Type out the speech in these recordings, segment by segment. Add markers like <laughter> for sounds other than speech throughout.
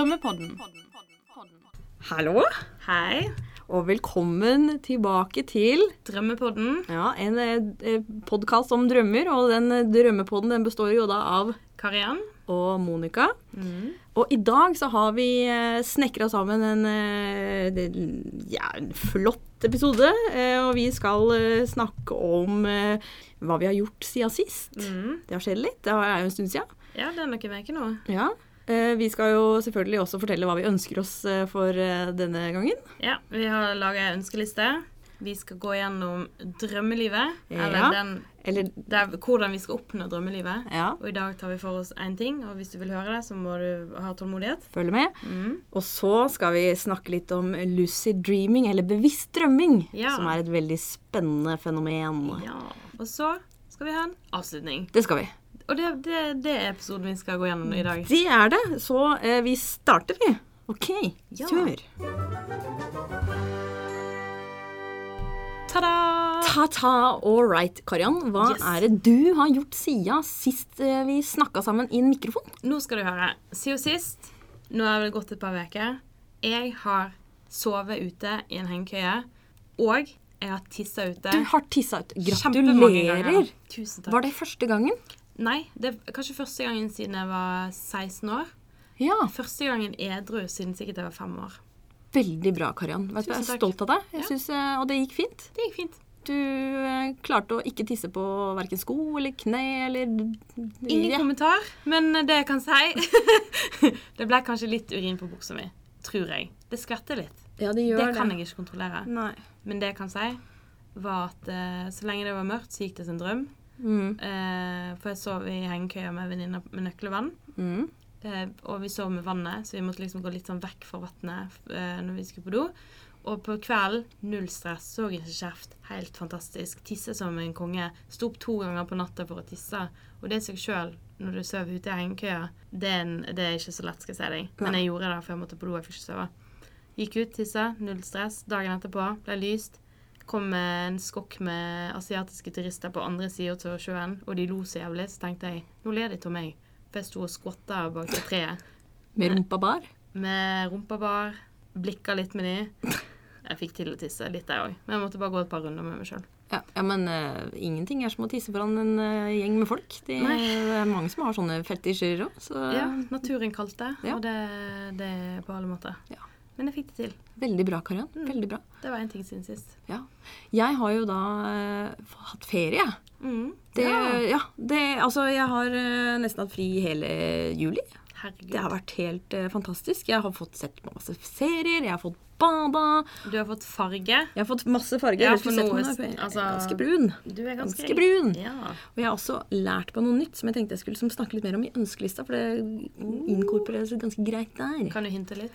Drømmepodden. Hallo, Hei. og velkommen tilbake til Drømmepodden. ja, en eh, podkast om drømmer. Og den eh, drømmepodden den består jo da av Kariann. og Monica. Mm. Og i dag så har vi eh, snekra sammen en, eh, ja, en flott episode. Eh, og vi skal eh, snakke om eh, hva vi har gjort siden sist. Mm. Det har skjedd litt. Det er jo en stund siden. Ja, det er noen uker nå. Ja. Eh, vi skal jo selvfølgelig også fortelle hva vi ønsker oss eh, for eh, denne gangen. Ja, vi har laga ei ønskeliste. Vi skal gå gjennom drømmelivet. Eller den, Eller det er hvordan vi skal oppnå drømmelivet. ja, Og i dag tar vi for oss én ting, og hvis du vil høre det, så må du ha tålmodighet. følg med. Mm. Og så skal vi snakke litt om lucid dreaming, eller bevisst drømming, Ja. som er et veldig spennende fenomen. Ja. Og så skal vi ha en avslutning. Det skal vi. Og det, det, det er episoden vi skal gå gjennom i dag. Det er det. Så eh, vi starter, vi. OK, Ja. kjør. Ta-da! Ta-ta, all right. Karian, hva Yes. er det du har gjort siden sist eh, vi snakka sammen i en mikrofon? Nå skal du høre. Siden sist, nå har det gått et par uker, jeg har sovet ute i en hengekøye, og jeg har tissa ute. Du har tissa ute. Gratulerer. Tusen takk. Var det første gangen? Nei, det er kanskje første gangen siden jeg var 16 år. Ja. Første gangen edru siden sikkert jeg var fem år. Veldig bra, Karian. Vet du, hva, Jeg er stolt av deg. Jeg Ja. synes, eh, og det gikk fint. Det gikk fint. Du eh, klarte å ikke tisse på verken sko eller kne eller Ingen kommentar, men det jeg kan si <laughs> Det ble kanskje litt urin på buksa mi. Tror jeg. Det skvetter litt. Ja, det Det gjør det. kan jeg ikke kontrollere. Nei. Men det jeg kan si, var at eh, så lenge det var mørkt, så gikk det som en drøm. Mm. Eh, for jeg sov i hengekøya med venninna med nøkkelvann. Mm. Eh, og vi sov med vannet, så vi måtte liksom gå litt sånn vekk fra vannet eh, når vi skulle på do. Og på kvelden, null stress, så ikke kjeft. Helt fantastisk. Tisse som en konge. Sto opp to ganger på natta for å tisse. Og det i seg sjøl, når du sover ute i hengekøya, det, det er ikke så lett, skal jeg si deg. Men jeg gjorde det, for jeg måtte på do. Jeg fikk ikke sove. Gikk ut, tissa, null stress. Dagen etterpå ble lyst. Kom en skokk med asiatiske turister på andre sida av sjøen, og de lo så jævlig. Så tenkte jeg nå ler de av meg. For jeg sto og skvatta bak det treet Med rumpa bar. med rumpa bar, blikka litt med de. Jeg fikk til å tisse litt, jeg òg. Men jeg måtte bare gå et par runder med meg sjøl. Ja, ja men uh, ingenting er som å tisse foran en uh, gjeng med folk. De, det er <laughs> mange som har sånne fetisjer òg, så Ja, naturen kalte, Ja. og det, det er på alle måter. Ja. Men jeg fikk det til. veldig bra, Karian. Veldig bra. Det var en ting siden sist. Ja. Jeg har jo da uh, hatt ferie. Mm. Det, ja. ja. det, altså, jeg har uh, nesten hatt fri hele juli. Herregud. Det har vært helt uh, fantastisk. Jeg har fått sett masse serier, jeg har fått bada. Du har fått farge. Jeg har fått masse farge. Ja, for noe, altså- ganske brun. Du er ganske, Ganske brun. Ja. Og jeg har også lært på noe nytt som jeg tenkte jeg skulle snakke litt mer om i ønskelista, for det inkorporeres ganske greit der. Kan du hinte litt?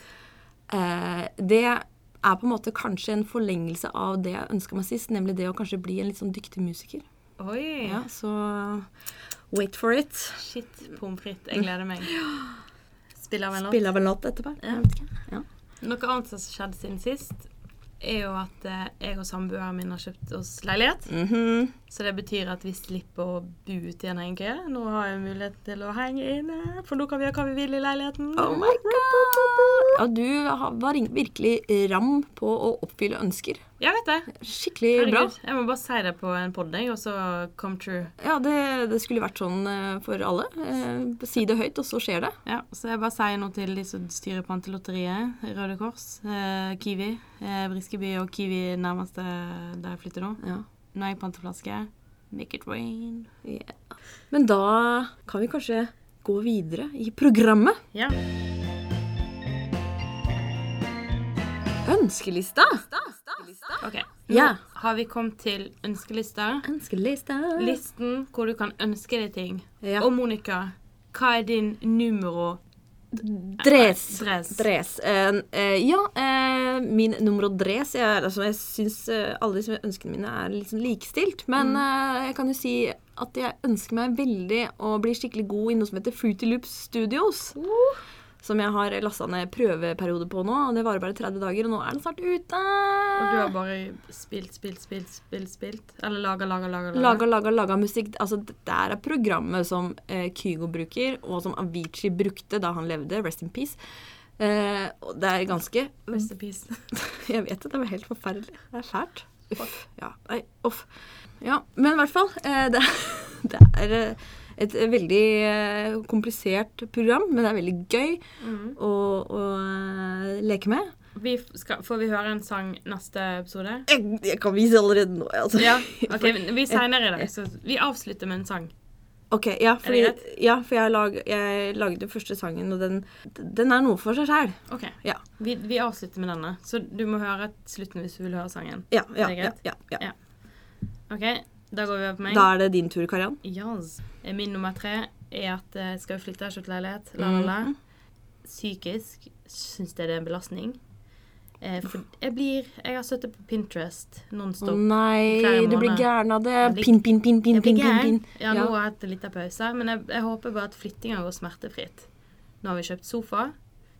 Eh, det er på en måte kanskje en forlengelse av det jeg ønska meg sist, nemlig det å kanskje bli en litt sånn dyktig musiker. Oi. Ja, så wait for it. Shit, pommes frites. Jeg gleder meg. <gasps> Spiller av en låt. Spille av en låt etterpå. Ja. Ja. Noe annet som skjedde skjedd siden sist, er jo at eh, jeg og samboeren min har kjøpt oss leilighet. Mhm. Så det betyr at vi slipper å bo ute igjen, egentlig. Nå har jeg mulighet til å henge inne, for nå kan vi gjøre hva vi vil i leiligheten. Oh my god! Ja, du var virkelig ram på å oppfylle ønsker. Jeg vet det. Skikkelig bra. Jeg må bare seire på en podding og så come true. Ja, det, det skulle vært sånn eh, for alle. Eh, si det høyt, og så skjer det. Ja, så jeg bare sier noe til de som styrer Pantelotteriet, Røde Kors, eh, Kiwi, eh, Briskeby og Kiwi nærmeste der jeg flytter nå. Ja. Nå er jeg panteflaske. Make it rain. Yeah. Men da kan vi kanskje gå videre i programmet. Ja. Ønskelista. OK. Nå Ja. har vi kommet til ønskelista. Ønskelista. Listen hvor du kan ønske deg ting. Ja. Og Monica, hva er din numero Dres. Dres. Dres. Eh, eh, ja, eh, min numero dres jeg, er- altså, Jeg syns eh, alle disse ønskene mine er liksom likestilt. Men eh, jeg kan jo si at jeg ønsker meg veldig å bli skikkelig god i noe som heter Fruity Loops Studios. Som jeg har lasta ned prøveperiode på nå. og Det varer bare 30 dager, og nå er den snart ute. Og du har bare spilt, spilt, spilt, spilt, spilt? Eller laga, laga, laga? Laga, laga, laga musikk. Altså, det er programmet som eh, Kygo bruker, og som Avicii brukte da han levde. Rest in peace. Eh, og det er ganske Rest in peace. <laughs> Jeg vet det, det var helt forferdelig. Det er fælt. Uff. Ja, nei, uff. Ja, men i hvert fall. Eh, det, <laughs> det er eh, et veldig eh, komplisert program, men det er veldig gøy mm. å, å eh, leke med. Vi skal, får vi høre en sang neste episode? Jeg, jeg kan vise allerede nå, altså. Ja. <laughs> ok, Vi senere i dag, så vi avslutter med en sang. Ok, ja, fordi, ja, for jeg, lag, jeg lagde den første sangen, og den, den er noe for seg sjæl. Ok, Ja. vi, vi avslutter med denne. Så du må høre slutten hvis du vil høre sangen. Ja, ja, ja, ja, ja. Ja. OK, da går vi over på meg. Da er det din tur, Kariann. Yes. Min nummer tre er at jeg skal flytte, kjøpe leilighet. La, la, la. Mhm. Psykisk syns jeg det er en belastning. Eh, for jeg blir Jeg har sittet på Pinterest Å nonstop. nei, flere du blir gæren av det. Pin, pin, pin, pin, pin, pin. Ja, nå har jeg hatt en liten pause, men jeg, jeg håper bare at flyttinga går smertefritt. Nå har vi kjøpt sofa.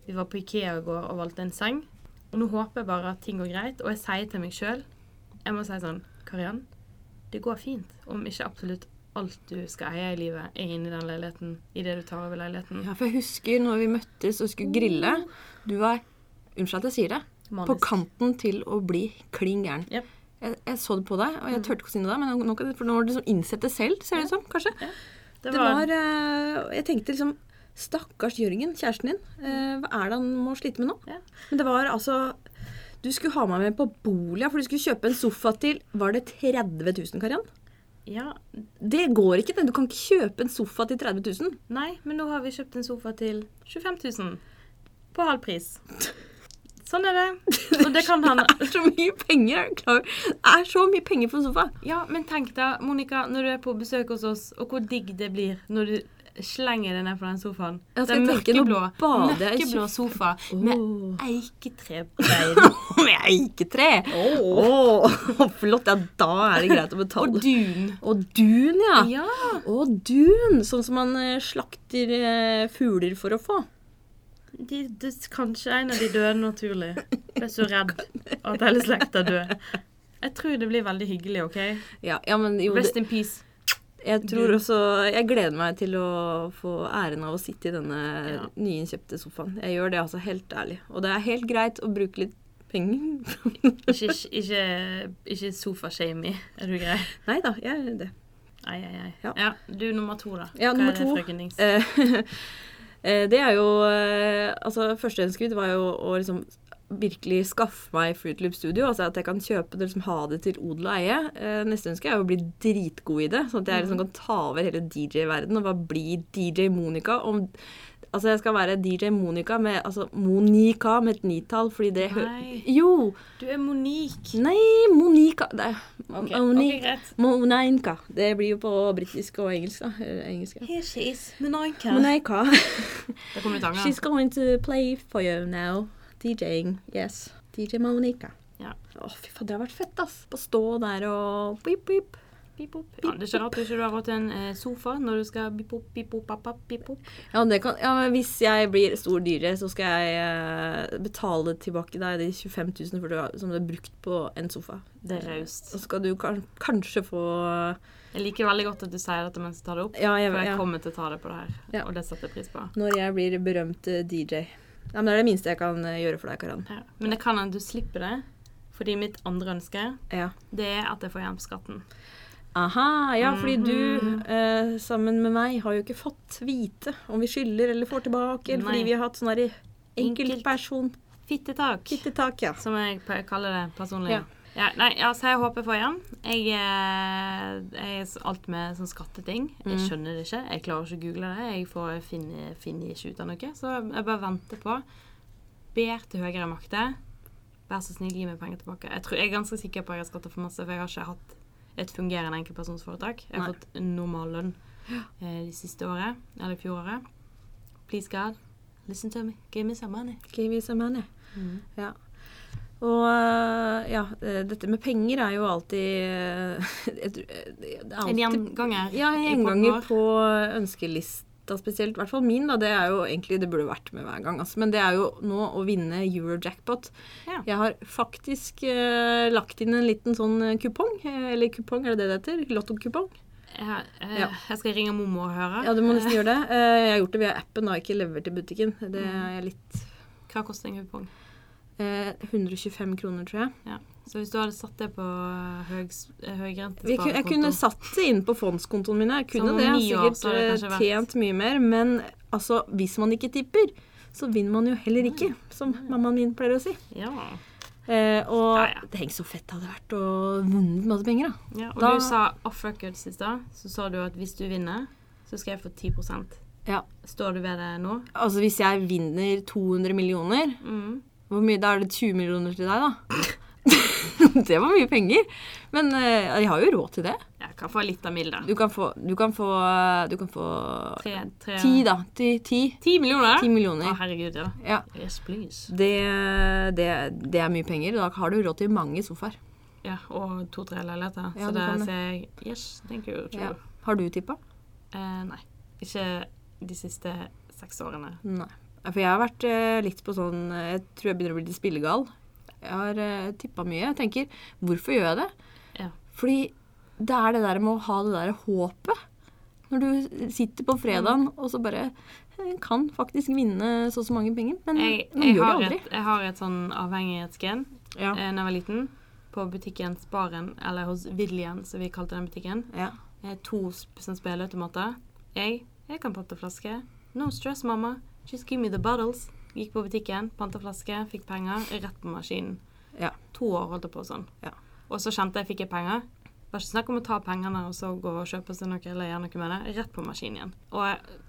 Vi var på Ikea i går og valgte en seng. Og nå håper jeg bare at ting går greit. Og jeg sier til meg sjøl Jeg må si sånn Kariann, det går fint om ikke absolutt alt du skal eie i livet, er inni den leiligheten I det du tar over leiligheten. Ja, for jeg husker når vi møttes og skulle grille. Du var Unnskyld at jeg sier det. På kanten til å bli klin gæren. Yep. Jeg, jeg så det på deg, Mm. og jeg turte ikke å si noe da, men nå, for nå var du liksom innsett det selv, ser det ut som, kanskje. Det Det var, eh, Jeg tenkte liksom Stakkars Jørgen, kjæresten din. eh, hva er det han må slite med nå? Ja. Men det var altså Du skulle ha meg med på Bolia, for du skulle kjøpe en sofa til Var det 30 000, Kariann? Ja, Det går ikke. Du kan ikke kjøpe en sofa til 30 000. Nei, men nå har vi kjøpt en sofa til 25 000. På halv pris. Sånn er det. Og det kan <laughs> han Det er så mye penger! er klar? Det er så mye penger for en sofa. Ja, men tenk deg, Monica, når du er på besøk hos oss, og hvor digg det blir når du slenger deg ned på den sofaen. Jeg Den mørkeblå, jeg mørkeblå sofa med Åh. eiketrebein. <laughs> Med eiketre! Åh, <laughs> flott. Ja, da er det greit å betale. Og dun. Og dun, ja. Ja. Og dun, sånn som man eh, slakter eh, fugler for å få. De, de, kanskje en av de døde naturlig. Ble så redd at hele slekta dør. Jeg tror det blir veldig hyggelig, OK? Ja, ja men jo, Rest in peace. Jeg tror også Jeg gleder meg til å få æren av å sitte i denne Ja. nyinnkjøpte sofaen. Jeg gjør det altså helt ærlig. Og det er helt greit å bruke litt penger. Ikke, ikke, ikke sofa-shamey. Er du grei? Nei da, jeg er det. Ai, ai, ai. Ja. Ja. du nummer to, da. Ja, Hva nummer er to. frøken Dings? Eh, <laughs> eh, det er jo Altså, første ønsket mitt var jo å liksom virkelig skaffe meg Fruit Loop Studio. Altså at jeg kan kjøpe det, liksom ha det til odel og eie. Eh, neste ønske er å bli dritgod i det. Sånn at jeg liksom kan ta over hele DJ-verdenen og bare bli DJ Monica. Om, altså jeg skal være DJ Monica med Altså Monica med et nitall, fordi det hører Nei. Jo! Du er Monique. Nei, Monica det okay. Monique. Okay, greit. Monica. Det blir jo på britisk og engelsk, da. Engelsk, ja. Here she is, Monica. Monica. Det kommer ut She's going to play for you now. DJing. Yes. DJ Monica. Ja. Å, fy faen, det har vært fett, ass. Å stå der og. Beep, boop. Ja, det er ikke rart du ikke har gått i en eh, sofa når du skal boop, beep, boop, bap, bap, beep. Ja, kan, ja, men hvis jeg blir stor DJ, så skal jeg eh, betale tilbake deg de 25 000 for du som du har brukt på en sofa. Det er raust. Så skal du kan, kanskje få Jeg liker veldig godt at du sier dette mens du tar det opp. Ja, jeg, For jeg kommer til å ta det på det her, og det setter jeg pris på. når jeg blir berømt eh, DJ. Ja, men Det er det minste jeg kan eh, gjøre for deg, Karan. Ja. Men det kan hende du slipper det, fordi mitt andre ønske, Ja. det er at jeg får på skatten. Aha, ja, fordi du Mhm. eh, sammen med meg har jo ikke fått vite om vi skylder eller får tilbake, eller fordi vi har hatt sånn enkeltperson... Enkelt. enkeltperson Fittetak, ja. som jeg kaller det personlig. Ja. Ja, nei, altså jeg håper jeg får igjen. Jeg, eh, jeg alt med sånn skatteting. Jeg Mm. skjønner det ikke. Jeg klarer ikke å google det. Jeg får finne, finner ikke ut av noe. Så jeg bare venter på. Ber til høyere makter. Vær så snill, gi meg penger tilbake. Jeg, tror, jeg er ganske sikker på at jeg har skattet for masse, for jeg har ikke hatt et fungerende enkeltpersonsforetak. Jeg har Nei. fått normal lønn eh, de siste året, eller fjoråret. Please God, listen to me. Give me some money. Give me some money. Mm. Ja. Og eh, ja, eh, dette med penger er jo alltid eh, <laughs> det er En alltid- gjenganger. Ja, en gjenganger på ønskelista spesielt. I hvert fall min, da. Det er jo egentlig Det burde vært med hver gang, altså. Men det er jo nå å vinne Eurojackpot. Ja. Jeg har faktisk eh, lagt inn en liten sånn kupong. eller kupong, er det det det heter? Lottokupong. Jeg, jeg, Ja. jeg skal ringe mormor og høre. Ja, du må nesten gjøre det. Jeg har gjort det via appen, da, ikke levert til butikken. Det Mm. er litt Hva koster en kupong? Eh, 125 kroner, tror jeg. Ja. Så hvis du hadde satt det på eh, høyrentesparekonto Jeg kunne satt det inn på fondskontoen min. Jeg kunne det. Jeg har sikkert eh, tjent mye mer. Men altså, hvis man ikke tipper, så vinner man jo heller ikke, som mammaen min pleier å si. Ja. Eh, og Ja, ja. tenk så fett det hadde vært å vunnet masse penger, da. ja. Og Da- du sa off records i stad, så sa du at hvis du vinner, så skal jeg få 10% Ja. Står du ved det nå? Altså, hvis jeg vinner 200 millioner, Mm. Hvor mye, da er det 20 millioner til deg, da. <laughs> det var mye penger. Men uh, jeg har jo råd til det. Jeg kan få litt av Milda. Du kan få Du kan få, du kan få Tre, tre ti, da. Ti, ti, Ti millioner? ti Å, herregud, ja. Ja. Yes, please. Det, det, det er mye penger. Da har du råd til mange sofaer. Ja, og to-tre leiligheter. Ja, så det. sier jeg yes, thank you. Ja. Har du tippa? Eh, nei. Ikke de siste seks årene. Nei. For jeg har vært eh, litt på sånn eh, Jeg tror jeg begynner å bli litt spillegal. Jeg har uh, tippa mye. Jeg tenker hvorfor gjør jeg det? Ja. Fordi det er det der med å ha det der håpet. Når du sitter på fredagen og så bare eh, kan faktisk vinne så og så mange penger. Men Jeg, man jeg, gjør har det aldri. et, jeg har et sånn avhengighetsgen Ja. eh, da jeg var liten. På butikken Sparen, eller hos William, som vi kalte den butikken. Ja. Eh, to sp- spilleautomater. Jeg, jeg kan pante flaske. No stress, mamma. Just give me the bottles. Gikk på butikken, panta flaske, fikk penger, rett på maskinen. Ja. To år holdt jeg på sånn. Ja. Og så kjente jeg fikk jeg penger. Det var ikke snakk om å ta pengene og så gå og kjøpe seg noe eller gjøre noe med det. Rett på maskinen igjen. Og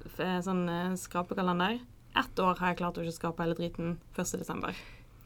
f- eh, sånn eh, skrapekalender. Ett år har jeg klart å ikke skrape hele driten 1. desember.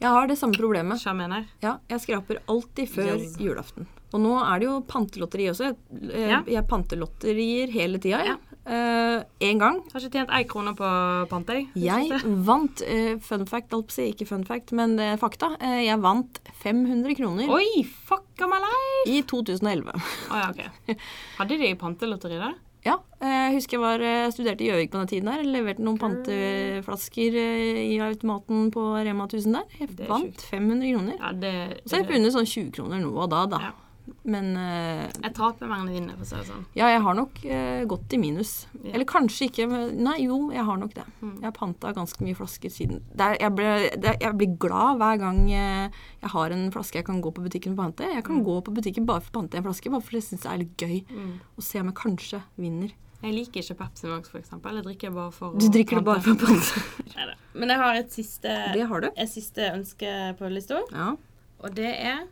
Jeg har det samme problemet. Jeg, mener Ja, jeg skraper alltid før Yes. julaften. Og nå er det jo pantelotteri også. Jeg, eh, Ja. jeg pantelotterier hele tida. Ja. Eh, en gang. Har ikke tjent ei krone på pant, jeg. Jeg vant uh, Fun fact, holdt på å si. Ikke fun fact, men det er fakta. Jeg vant 500 kroner Oi, fucka meg lei! i 2011. Å ja, ok. Hadde de pantelotteri der? <laughs> Ja, jeg husker jeg var, studerte i Gjøvik på den tiden der. Leverte noen panteflasker i automaten på Rema 1000 der. Jeg vant 500 kroner. Ja, det Så har jeg funnet sånn 20 kroner nå og da, da. Ja. Men uh, Jeg taper mer enn jeg vinner, for å si det sånn. ja, jeg har nok uh, gått i minus. Yeah. Eller kanskje ikke, nei, jo, jeg har nok det. Mm. Jeg har panta ganske mye flasker siden. Det er, jeg, ble, der, jeg blir glad hver gang uh, jeg har en flaske jeg kan gå på butikken og pante. Jeg kan Mm. gå på butikken bare for å pante en flaske, bare fordi jeg syns det er litt gøy Mm. å se om jeg kanskje vinner. Jeg liker ikke Pepsi Max, for eksempel. Jeg drikker bare for Du drikker det bare for å pante. <laughs> Men jeg har et siste, Det har du. et siste ønske på lista, Ja. og det er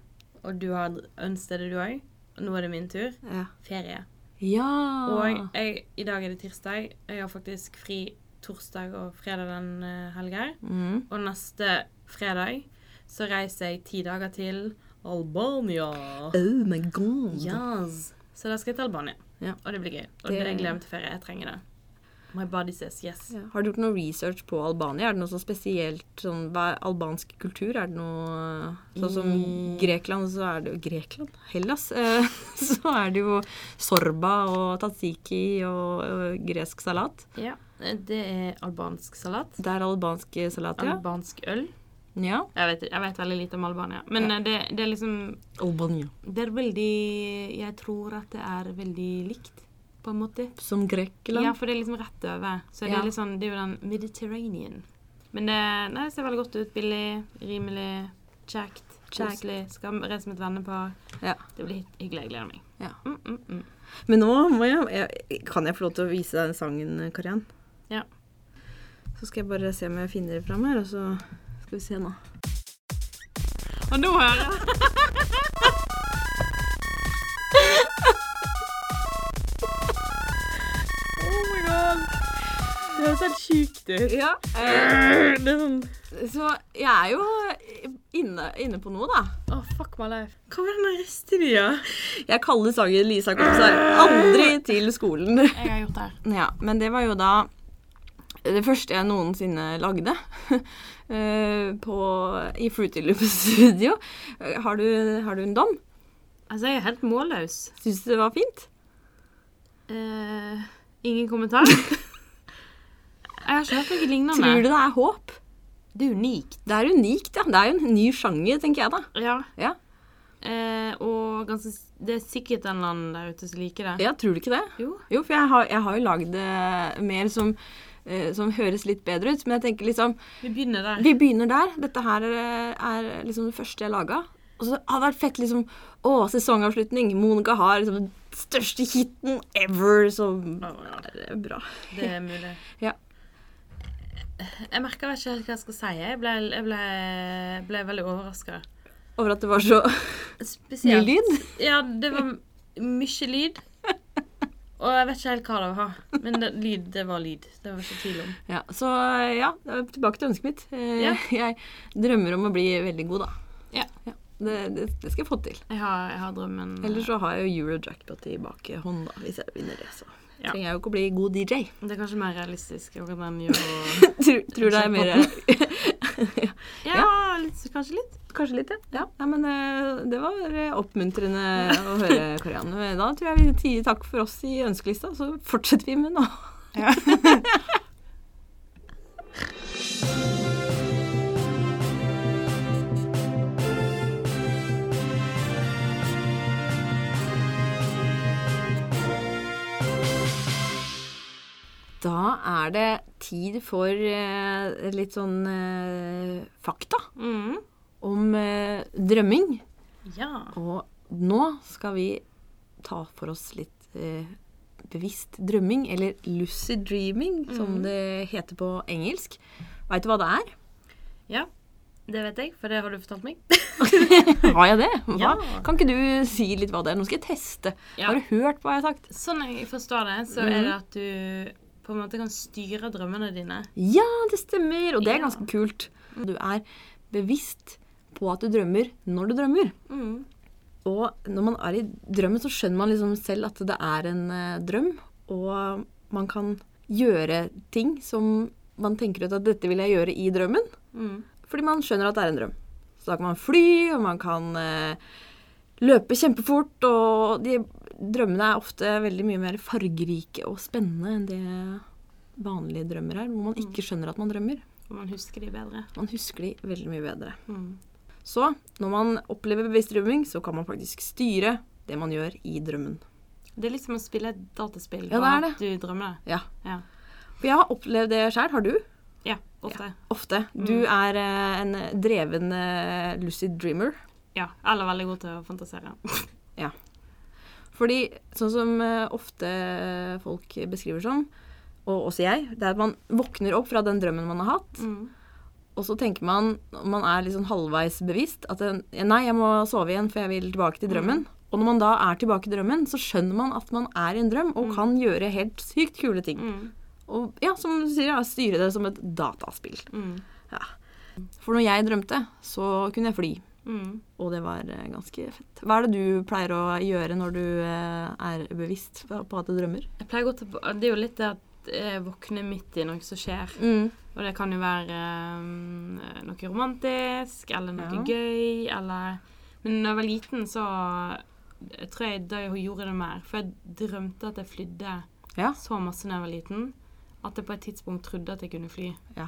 Og du har ønsket det, du òg. Nå er det min tur. Ja. Ferie. ja. Og jeg, i dag er det tirsdag. Jeg har faktisk fri torsdag og fredag den uh, helga. Mm. Og neste fredag så reiser jeg ti dager til Albania. Oh my god. Yes. Så da skal jeg til Albania. Ja. Og det blir gøy. Og Det- det, jeg gleder meg til ferie. Jeg trenger det. My body says yes. Ja. Har du gjort noe research på Albania? Er det noe så spesielt sånn, Hva er albansk kultur? Er det noe Sånn som I- Grekland, så er det jo Grekland? Hellas? Eh, <laughs> så er det jo sorba og tatsiki og, og gresk salat. Ja. Det er albansk salat. Det er albansk salat, ja. Albansk øl. Ja. Jeg vet, jeg vet veldig lite om Albania. Men Ja. eh, det, det er liksom Albania. Det er veldig Jeg tror at det er veldig likt, på en måte. Som Grekland. Ja, for det er liksom rett over. Så det Ja. er litt sånn, det er jo den Mediterranean. Men det, nei, det ser veldig godt ut. Billig, rimelig, Kjekt. koselig. Skal reise med et vennepar. Ja. Det blir hyggelig. Jeg gleder meg. Ja. Mm, mm, mm. Men nå må jeg, jeg Kan jeg få lov til å vise deg den sangen, Kariann? Ja. Så skal jeg bare se om jeg finner det fram her, og så skal vi se nå. Og nå hører jeg <laughs> høres helt sjukt ut. Ja, eh, sånn Så jeg er jo inne, inne på noe, da. Oh, fuck my life. Hva var den restetida? Jeg kaller sangen Lisa Komsar aldri til skolen. Jeg har gjort det her. <laughs> Ja, men det var jo da det første jeg noensinne lagde <laughs> eh, på, i Fruity Loops Studio. Har du, har du en dom? Altså, jeg er helt målløs. Syns du det var fint? Uh, ingen kommentar. <laughs> jeg har hørt noe lignende. Tror du det er håp? Det er unikt. Det er unikt, ja. Det er jo en ny sjanger, tenker jeg da. Ja. Ja, Eh, og ganske, det er sikkert en eller annen der ute som liker det. ja tror du ikke det? Jo. Jo, for jeg har, jeg har jo lagd mer som eh, som høres litt bedre ut. Men jeg tenker liksom Vi begynner der. Vi begynner der. Dette her er, er liksom det første jeg laga. Og så hadde det vært fett liksom Å, sesongavslutning. Monica har liksom den største hiten ever, Så det er bra. Det er mulig. <laughs> Ja. Jeg merka ikke helt hva jeg skal si. Jeg ble, jeg ble, ble veldig overraska. Over at det var så mye lyd. Ja, det var mye lyd. Og jeg vet ikke helt hva det var. Men det, lyd, det var lyd. Det var ikke tvil om. Ja, så ja, tilbake til ønsket mitt. Eh, Ja. <laughs> Jeg drømmer om å bli veldig god, da. Ja. Det, det, det skal jeg få til. Jeg har, jeg har drømmen Ellers så har jeg jo Eurojackpot i bakhånd, da, hvis jeg vinner det. Så Ja. trenger jeg jo ikke å bli god DJ. Det er kanskje mer realistisk gjør <laughs> tror, tror det er mer <laughs> Ja, litt, kanskje litt. Kanskje litt, ja. ja. Nei, men eh, det var eh, oppmuntrende å høre, Karianne. <laughs> Da tror jeg vi sier takk for oss i ønskelista, så fortsetter vi med nå. Da er det tid for eh, litt sånn eh, fakta Mm. om eh, drømming. Ja. Og nå skal vi ta for oss litt eh, bevisst drømming, eller lucid dreaming, som det heter på engelsk. Veit du hva det er? ja. Det vet jeg, for det har du fortalt meg. <laughs> Har jeg det? Ja. Kan ikke du si litt hva det er? Nå skal jeg teste. Ja. Har du hørt hva jeg har sagt? Sånn jeg forstår det, så mm. er det at du på en måte kan styre drømmene dine. Ja, det stemmer, og det er ganske kult. Du er bevisst på at du drømmer når du drømmer. Mm. Og når man er i drømmen, så skjønner man liksom selv at det er en eh, drøm. Og man kan gjøre ting som man tenker ut at dette vil jeg gjøre i drømmen. Mm. Fordi man skjønner at det er en drøm. Så da kan man fly, og man kan eh, løpe kjempefort. Og de drømmene er ofte veldig mye mer fargerike og spennende enn det vanlige drømmer er. Hvor man ikke skjønner at man drømmer. Og man husker de bedre. Man husker de veldig mye bedre. Mm. Så når man opplever bevisst drømming, så kan man faktisk styre det man gjør i drømmen. Det er litt som å spille et dataspill. Ja, det er at Du drømmer det. Ja. Ja. For jeg har opplevd det sjøl. Har du? Ja, ofte. Ofte. Du er eh, en dreven eh, lucid dreamer. Ja. Eller veldig god til å fantasere. <laughs> Fordi sånn som eh, ofte folk beskriver som, og også jeg, det er at man våkner opp fra den drømmen man har hatt, Mm. og så tenker man, når man er sånn halvveis bevisst, at nei, jeg må sove igjen, for jeg vil tilbake til drømmen. Og når man da er tilbake i drømmen, så skjønner man at man er i en drøm, og kan gjøre helt sykt kule ting. Mm. Og ja, som du sier, ja, styre det som et dataspill. Mm. Ja. For når jeg drømte, så kunne jeg fly. Mm. Og det var eh, ganske fett. Hva er det du pleier å gjøre når du eh, er bevisst på at du drømmer? Jeg pleier å Det er jo litt det at jeg våkner midt i noe som skjer. Og det kan jo være um, noe romantisk, eller noe Ja. gøy, eller Men da jeg var liten, så jeg tror jeg da jeg gjorde det mer. For jeg drømte at jeg flydde Ja. så masse da jeg var liten, at jeg på et tidspunkt trodde at jeg kunne fly. Ja.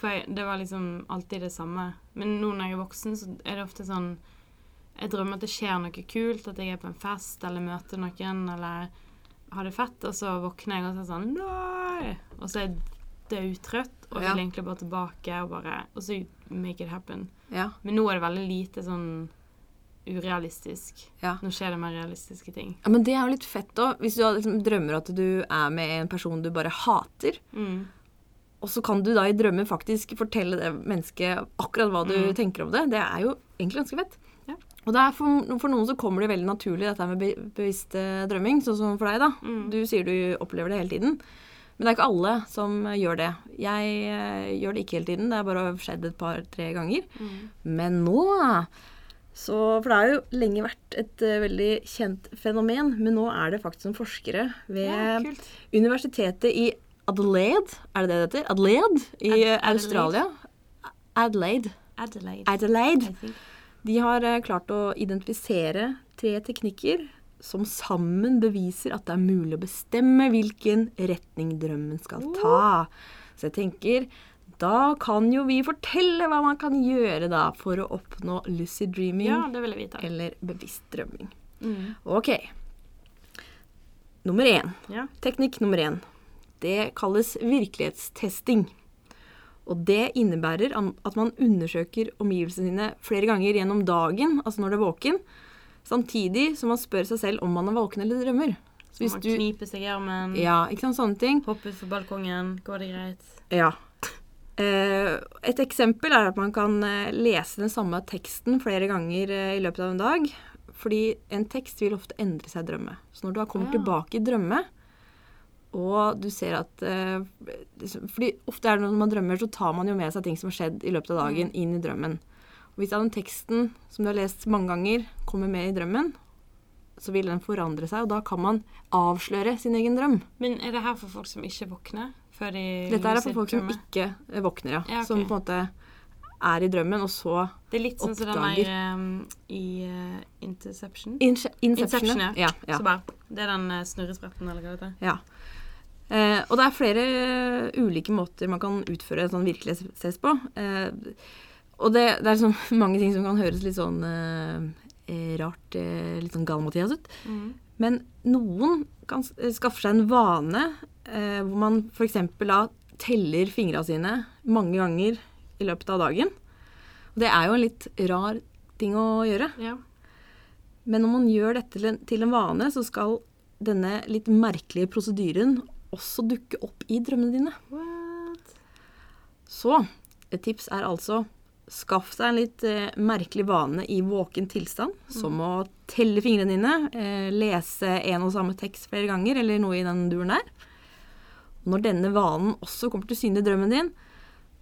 For jeg, det var liksom alltid det samme. Men nå når jeg er voksen, så er det ofte sånn Jeg drømmer at det skjer noe kult, at jeg er på en fest eller møter noen eller har det fett, og så våkner jeg og så er sånn Nei! Og så er jeg dødtrøtt og Ja. vil egentlig bare tilbake og bare Og så make it happen. Ja. Men nå er det veldig lite sånn urealistisk. Ja. Nå skjer det mer realistiske ting. ja, Men det er jo litt fett òg. Hvis du liksom drømmer at du er med en person du bare hater, Mm. Og så kan du da i drømmen faktisk fortelle det mennesket akkurat hva du Mm. tenker om det, det er jo egentlig ganske fett. Ja. Og er for, for noen så kommer det veldig naturlig, dette med be bevisst drømming, sånn som for deg, da. Mm. Du sier du opplever det hele tiden. Men det er ikke alle som gjør det. Jeg uh, gjør det ikke hele tiden, det har bare skjedd et par-tre ganger. Mm. Men nå så, For det har jo lenge vært et uh, veldig kjent fenomen, men nå er det faktisk noen forskere ved Ja, universitetet i Adelaide, er det det det heter? Adelaide i Ad- Adelaide? Australia. Adelaide. Adelaide. Adelaide. De har eh, klart å identifisere tre teknikker som sammen beviser at det er mulig å bestemme hvilken retning drømmen skal ta. Så jeg tenker, da kan jo vi fortelle hva man kan gjøre da for å oppnå lucid dreaming Ja, det vil jeg vite. eller bevisst drømming. Mm. Ok. Nummer én. Ja. Teknikk nummer én. Det kalles virkelighetstesting. Og det innebærer at man undersøker omgivelsene sine flere ganger gjennom dagen, altså når du er våken, samtidig som man spør seg selv om man er våken eller drømmer. Så hvis Man du kniper seg i armen, Ja, ikke sant, sånne ting. hopper utfor balkongen, går det greit? Ja. Eh, et eksempel er at man kan eh, lese den samme teksten flere ganger eh, i løpet av en dag. Fordi en tekst vil ofte endre seg i drømme. Så når du har kommet Ja. tilbake i drømme, og du ser at eh, liksom- Fordi ofte er det når man drømmer, så tar man jo med seg ting som har skjedd i løpet av dagen, inn i drømmen. Og hvis den teksten som du har lest mange ganger, kommer med i drømmen, så vil den forandre seg, og da kan man avsløre sin egen drøm. Men er det her for folk som ikke våkner? Før de Dette er for folk folk som ikke eh, våkner, ja. Ja, okay. Som på en måte er i drømmen, og så oppdager Det er litt sånn som den der um, i uh, Interception. Inche Inception, Inception, ja. ja. ja, Så bare, det er den uh, snurrespretten, eller hva det heter. ja. Eh, og det er flere ulike måter man kan utføre en sånn virkelighetstest på. Eh, og det, det er sånn <laughs> mange ting som kan høres litt sånn eh, eh, rart, eh, litt sånn gal-Mathias ut. Mm. Men noen kan eh, skaffe seg en vane eh, hvor man f.eks. da teller fingra sine mange ganger i løpet av dagen. Og det er jo en litt rar ting å gjøre. Ja. Men når man gjør dette til en, til en vane, så skal denne litt merkelige prosedyren også dukke opp i drømmene dine. What? Så et tips er altså skaff deg en litt eh, merkelig vane i våken tilstand, som å telle fingrene dine, eh, lese en og samme tekst flere ganger, eller noe i den duren der. Når denne vanen også kommer til syne i drømmen din,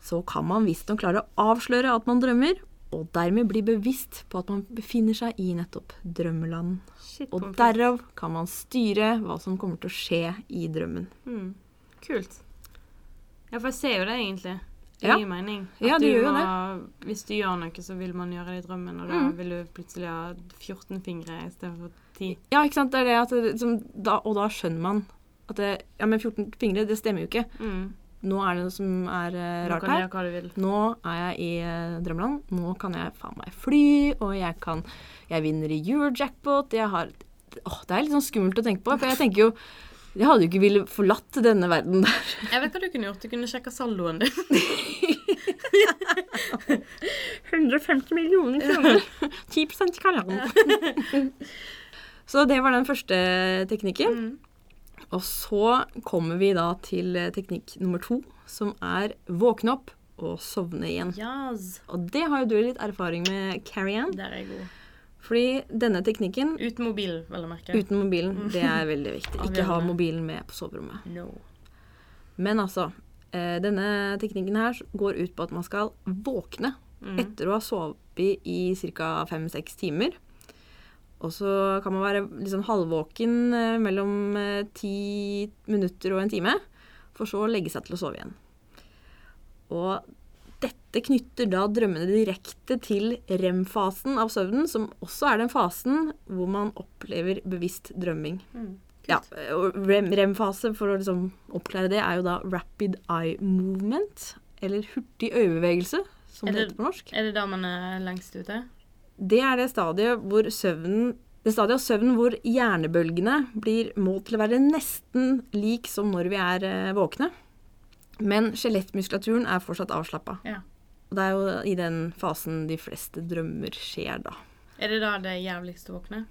så kan man visstnok klare å avsløre at man drømmer, og dermed bli bevisst på at man befinner seg i nettopp drømmeland. Shit, Og derav kan man styre hva som kommer til å skje i drømmen. Mm. Kult. Ja, for jeg ser jo det egentlig. Det Ja. gir mening. Ja, det gjør jo må- Hvis du gjør noe, så vil man gjøre det i drømmen, og da Mm. vil du plutselig ha 14 fingre istedenfor 10. Ja, ikke sant. Det er det at det, som, da, Og da skjønner man at det, ja, men 14 fingre, det stemmer jo ikke. Mm. Nå er det noe som er Nå rart her. hva du vil. Nå er jeg i uh, drømmeland. Nå kan jeg faen meg fly, og jeg kan Jeg vinner i Eurojackpot. Jeg har Åh, det er litt sånn skummelt å tenke på, for jeg tenker jo Jeg hadde jo ikke villet forlatt denne verden der. <laughs> Jeg vet hva du kunne gjort. Du kunne sjekka saldoen din. <laughs> 150 millioner kroner. <laughs> 10% kalenderen. Så det var den første teknikken. Mm. Og så kommer vi da til eh, teknikk nummer to, som er våkne opp og sovne igjen. Yes. Og det har jo du litt erfaring med, Carrie-Ann. Der er jeg god. Fordi denne teknikken Uten mobil, vel å merke. uten mobilen, <laughs> det er veldig viktig. Ikke ha mobilen med på soverommet. No. Men altså, eh, denne teknikken her går ut på at man skal våkne Mm. etter å ha sovet i ca. fem-seks timer. Og så kan man være liksom halvvåken eh, mellom eh, ti minutter og en time, for så å legge seg til å sove igjen. Og dette knytter da drømmene direkte til rem-fasen av søvnen, som også er den fasen hvor man opplever bevisst drømming. Mm. Ja, rem-fase, for å liksom oppklare det, er jo da rapid eye movement, eller hurtig øyebevegelse, som det det- heter på norsk. Er det da man er lengst ute? Det er det stadiet hvor søvnen det stadiet av søvn hvor hjernebølgene blir målt til å være nesten lik som når vi er eh, våkne. Men skjelettmuskulaturen er fortsatt avslappa. Ja. Og det er jo i den fasen de fleste drømmer skjer, da. Er det da det jævligste å våkne?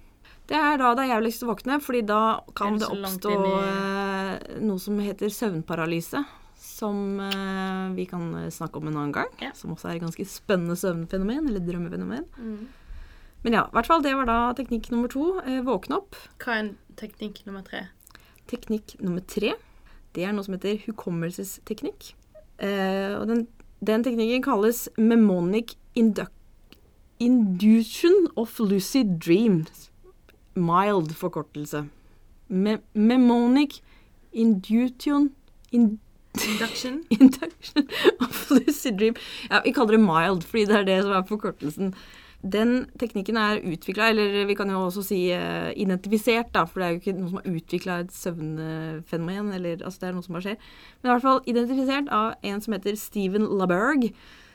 Det er da det er jævligst å våkne, fordi da kan Er det det oppstå inn eh, noe som heter søvnparalyse. Som eh, vi kan snakke om en annen gang. Ja. Som også er et ganske spennende søvnfenomen, eller drømmefenomen. Mm. Men ja, i hvert fall det var da teknikk nummer to. Eh, våkne opp. Hva er teknikk nummer tre? Teknikk nummer tre, det er noe som heter hukommelsesteknikk. Eh, og den, den teknikken kalles memonic induction of lucid dreams. Mild forkortelse. Me memonic induction in Induction? <laughs> Induction of lucid dream. Ja, vi kaller det mild, fordi det er det som er forkortelsen. Den teknikken er utvikla, eller vi kan jo også si uh, identifisert, da, for det er jo ikke noe som har utvikla et søvnfenomen, eller altså det er noe som bare skjer. Men i hvert fall identifisert av en som heter Steven LaBerg,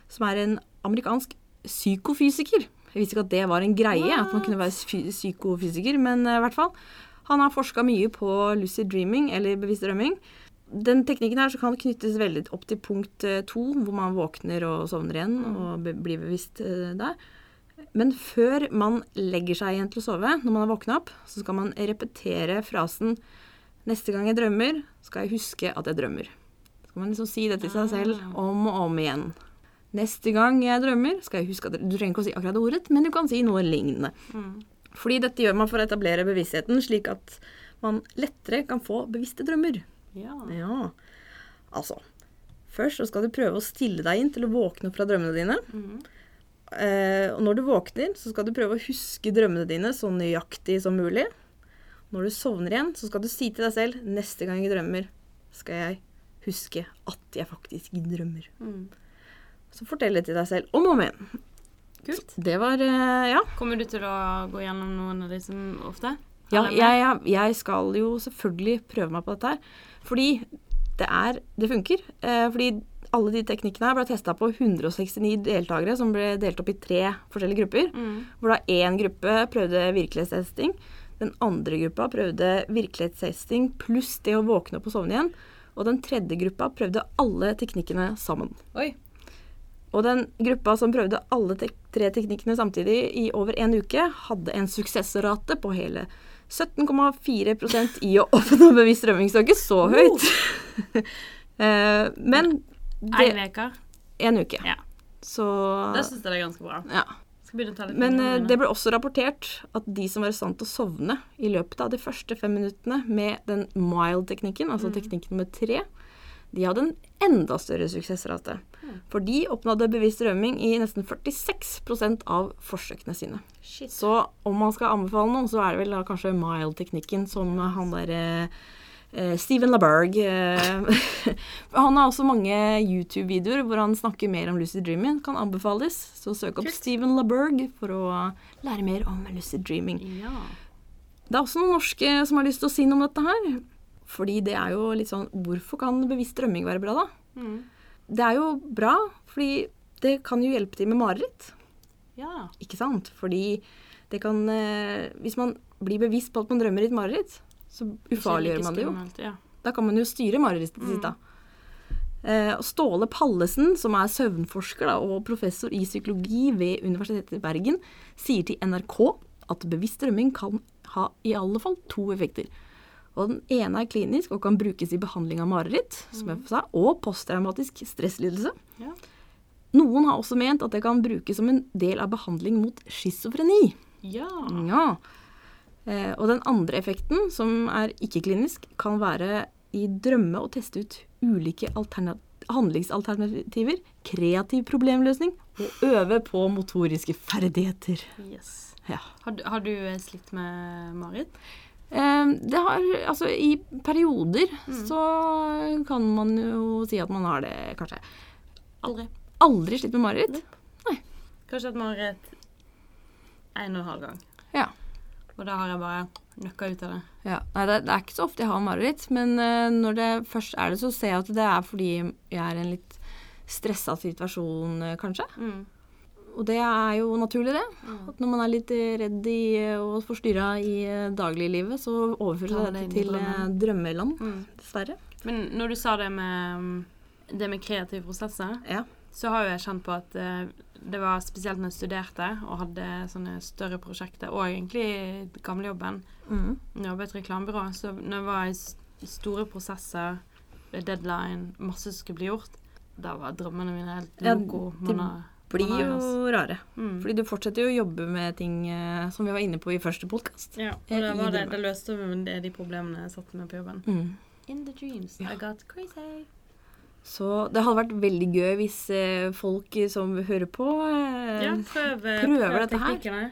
som er en amerikansk psykofysiker. Jeg visste ikke at det var en greie, at man kunne være psykofysiker, men eh, i hvert fall. Han har forska mye på lucid dreaming, eller bevisst drømming. den teknikken her kan knyttes veldig opp til punkt eh, to, hvor man våkner og sovner igjen og blir bevisst der. Men før man legger seg igjen til å sove, når man har våkna opp, så skal man repetere frasen 'Neste gang jeg drømmer, skal jeg huske at jeg drømmer'. Så skal man liksom si det til seg selv om og om igjen. Neste gang jeg drømmer, skal jeg huske at Du trenger ikke å si akkurat det ordet, men du kan si noe lignende. Fordi dette gjør man for å etablere bevisstheten, slik at man lettere kan få bevisste drømmer. Ja. Ja, altså. Først så skal du prøve å stille deg inn til å våkne opp fra drømmene dine. Eh, og når du våkner, så skal du prøve å huske drømmene dine så nøyaktig som mulig. Når du sovner igjen, så skal du si til deg selv neste gang jeg drømmer, skal jeg huske at jeg faktisk drømmer. Mm. Så fortell det til deg selv om og om igjen. Kult. Det var eh, Ja. Kommer du til å gå gjennom noen av de som ofte? Ja, jeg, jeg, jeg skal jo selvfølgelig prøve meg på dette her. Fordi det er Det funker. Eh, fordi alle de teknikkene her ble testa på 169 deltakere som ble delt opp i tre forskjellige grupper. Mm. Hvor da én gruppe prøvde virkelighetstesting. Den andre gruppa prøvde virkelighetstesting pluss det å våkne opp og sovne igjen. Og den tredje gruppa prøvde alle teknikkene sammen. Oi. Og den gruppa som prøvde alle tek tre teknikkene samtidig i over en uke, hadde en suksessrate på hele 17,4 i å <laughs> oppnå bevisst rømming. Så høyt. Oh. <laughs> men Én uke. en uke. Ja. Så Det syns jeg er ganske bra. ja. Men eh, det ble også rapportert at de som var i stand til å sovne i løpet av de første fem minuttene med den mild-teknikken, altså Mm. teknikk nummer tre, de hadde en enda større suksessrate. For de oppnådde bevisst rømming i nesten 46% av forsøkene sine. Shit. Så om man skal anbefale noe, så er det vel da kanskje mild-teknikken som han der eh, eh, Steven LaBerg eh, <laughs> Han har også mange YouTube-videoer hvor han snakker mer om lucid dreaming. Kan anbefales. Så søk opp Kult. Steven LaBerg for å lære mer om lucid dreaming. Ja. Det er også noen norske som har lyst til å si noe om dette her. Fordi det er jo litt sånn Hvorfor kan bevisst drømming være bra, da? Mm. Det er jo bra, fordi det kan jo hjelpe til med mareritt. ja. Ikke sant? Fordi det kan eh, Hvis man blir bevisst på at man drømmer i et mareritt, så ufarliggjør man det jo. Ja. Da kan man jo styre marerittet sitt, da. Eh, Ståle Pallesen, som er søvnforsker da, og professor i psykologi ved Universitetet i Bergen, sier til NRK at bevisst drømming kan ha i alle fall to effekter. Og Den ene er klinisk og kan brukes i behandling av mareritt som jeg sa, og posttraumatisk stresslidelse. Ja. Noen har også ment at det kan brukes som en del av behandling mot schizofreni. ja. Ja. Eh, og den andre effekten, som er ikke-klinisk, kan være i drømme å teste ut ulike handlingsalternativer, kreativ problemløsning og øve på motoriske ferdigheter. Yes. Ja. Har, du- har du eh, slitt med Marit? Eh, det har Altså, i perioder så kan man jo si at man har det, kanskje. Aldri. Aldri slitt med mareritt. Kanskje at mareritt en og en halv gang. Og da har jeg bare nøkka ut av det. Ja, nei, det, det er ikke så ofte jeg har mareritt, men uh, når det først er det, så ser jeg at det er fordi jeg er i en litt stressa situasjon, uh, kanskje. Mm. Og det er jo naturlig, det. Mm. At når man er litt redd i, eh, og forstyrra i dagliglivet, så overføres Ja, det det til eh, drømmeland, Mm. dessverre. Men når du sa det med, mm, det med kreative prosesser, Ja. Så har jo jeg kjent på at eh, det var spesielt når jeg studerte og hadde sånne større prosjekter, og egentlig i gamlejobben, Mm. når jeg jobbet i reklamebyrå, så når jeg var i store prosesser, deadline, masse som skulle bli gjort, da var drømmene mine helt Ja, loco. det Man Blir jo rare. Mm. Fordi du fortsetter jo å jobbe med ting eh, som vi var inne på i første podkast. Ja, og Eh, da det, det løste vi det- de problemene jeg satte med på jobben. Mm. In the dreams, Ja. I got crazy. Så det hadde vært veldig gøy hvis eh, folk som hører på, eh, Ja, prøv, prøver prøv dette her.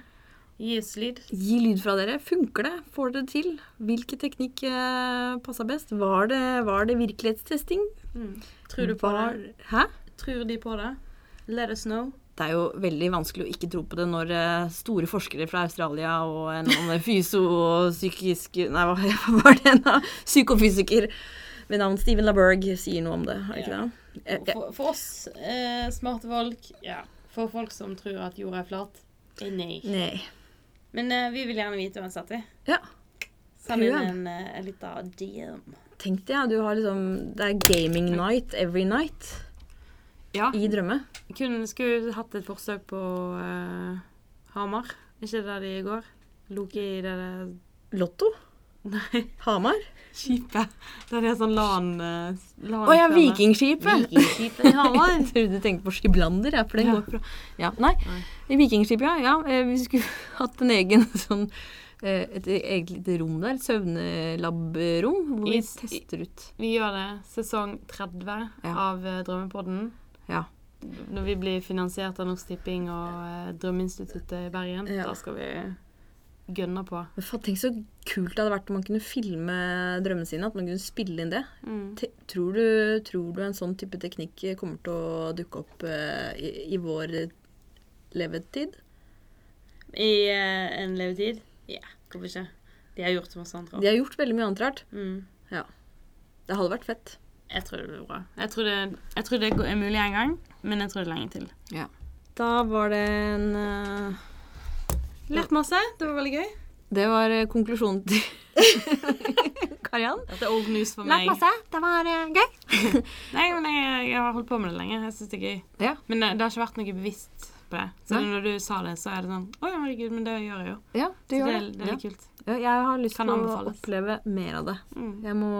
Gi oss lyd. Gi lyd fra dere. Funker det? Får dere det til? Hvilken teknikk eh, passa best? Var det, var det virkelighetstesting? Mm. Tror du på Var- det? Hæ? Tror de på det? Let us know. Det er jo veldig vanskelig å ikke tro på det når eh, store forskere fra Australia og en annen Nei, <laughs> hva var det En Psykofysiker ved navn Steven LaBerg sier noe om det, er det ikke det? Eh, For, for oss eh, smarte folk, ja. For folk som tror at jorda er flat, eh, nei. Nei. Men eh, vi vil gjerne vite uansett, vi. Ja. Send inn en, eh, en liten DM. Tenk det, ja. Du har liksom Det er gaming night every night Ja. i drømme. Kun skulle hatt et forsøk på uh, Hamar. Ikke det de går? Loki i det der Lotto? Nei, Hamar? Skipet. Der det er sånn LAN uh, Å ja, Vikingskipet! Vikingskipet <laughs> i Hamar. Jeg trodde du tenkte på Skiblander, ja, for den Ja. går bra. Ja, nei, Nei. Vikingskipet, ja. ja. eh, Vi skulle <laughs> hatt en egen <laughs> sånn eh, et eget lite rom der, et søvnelabrom, hvor vi I tester ut Vi gjør det. Sesong 30 Ja. av eh, Drømmepodden. Ja. Når vi blir finansiert av Norsk Tipping og eh, Drømmeinstituttet i Bergen, Ja. da skal vi gønne på. Men faen, Tenk så kult det hadde vært om man kunne filme drømmene sine, at man kunne spille inn det. Mm. Tror, du, tror du en sånn type teknikk kommer til å dukke opp uh, i, i vår levetid? I uh, en levetid? Ja, hvorfor ikke? De har gjort masse annet De har gjort veldig mye annet rart. Mm. Det hadde vært fett. Jeg tror det blir bra. Jeg tror det, jeg tror det er mulig en gang, men jeg tror det er lenge til. Da var det en eh, Lært masse. Det var veldig gøy. Det var eh, konklusjonen til <laughs> Kariann. Dette er old news for meg. Lært masse. Det var uh, gøy. <laughs> Nei, men jeg, jeg har holdt på med det lenge. Jeg syns det er gøy. Ja. Men det, det har ikke vært noe bevisst på det. Så Nei. når du sa det, så er det sånn Å ja, herregud, men det gjør jeg jo. Ja, du Så gjør det, det. er- det er litt kult. Ja. Ja, jeg har lyst til å oppleve mer av det. Mm. Jeg må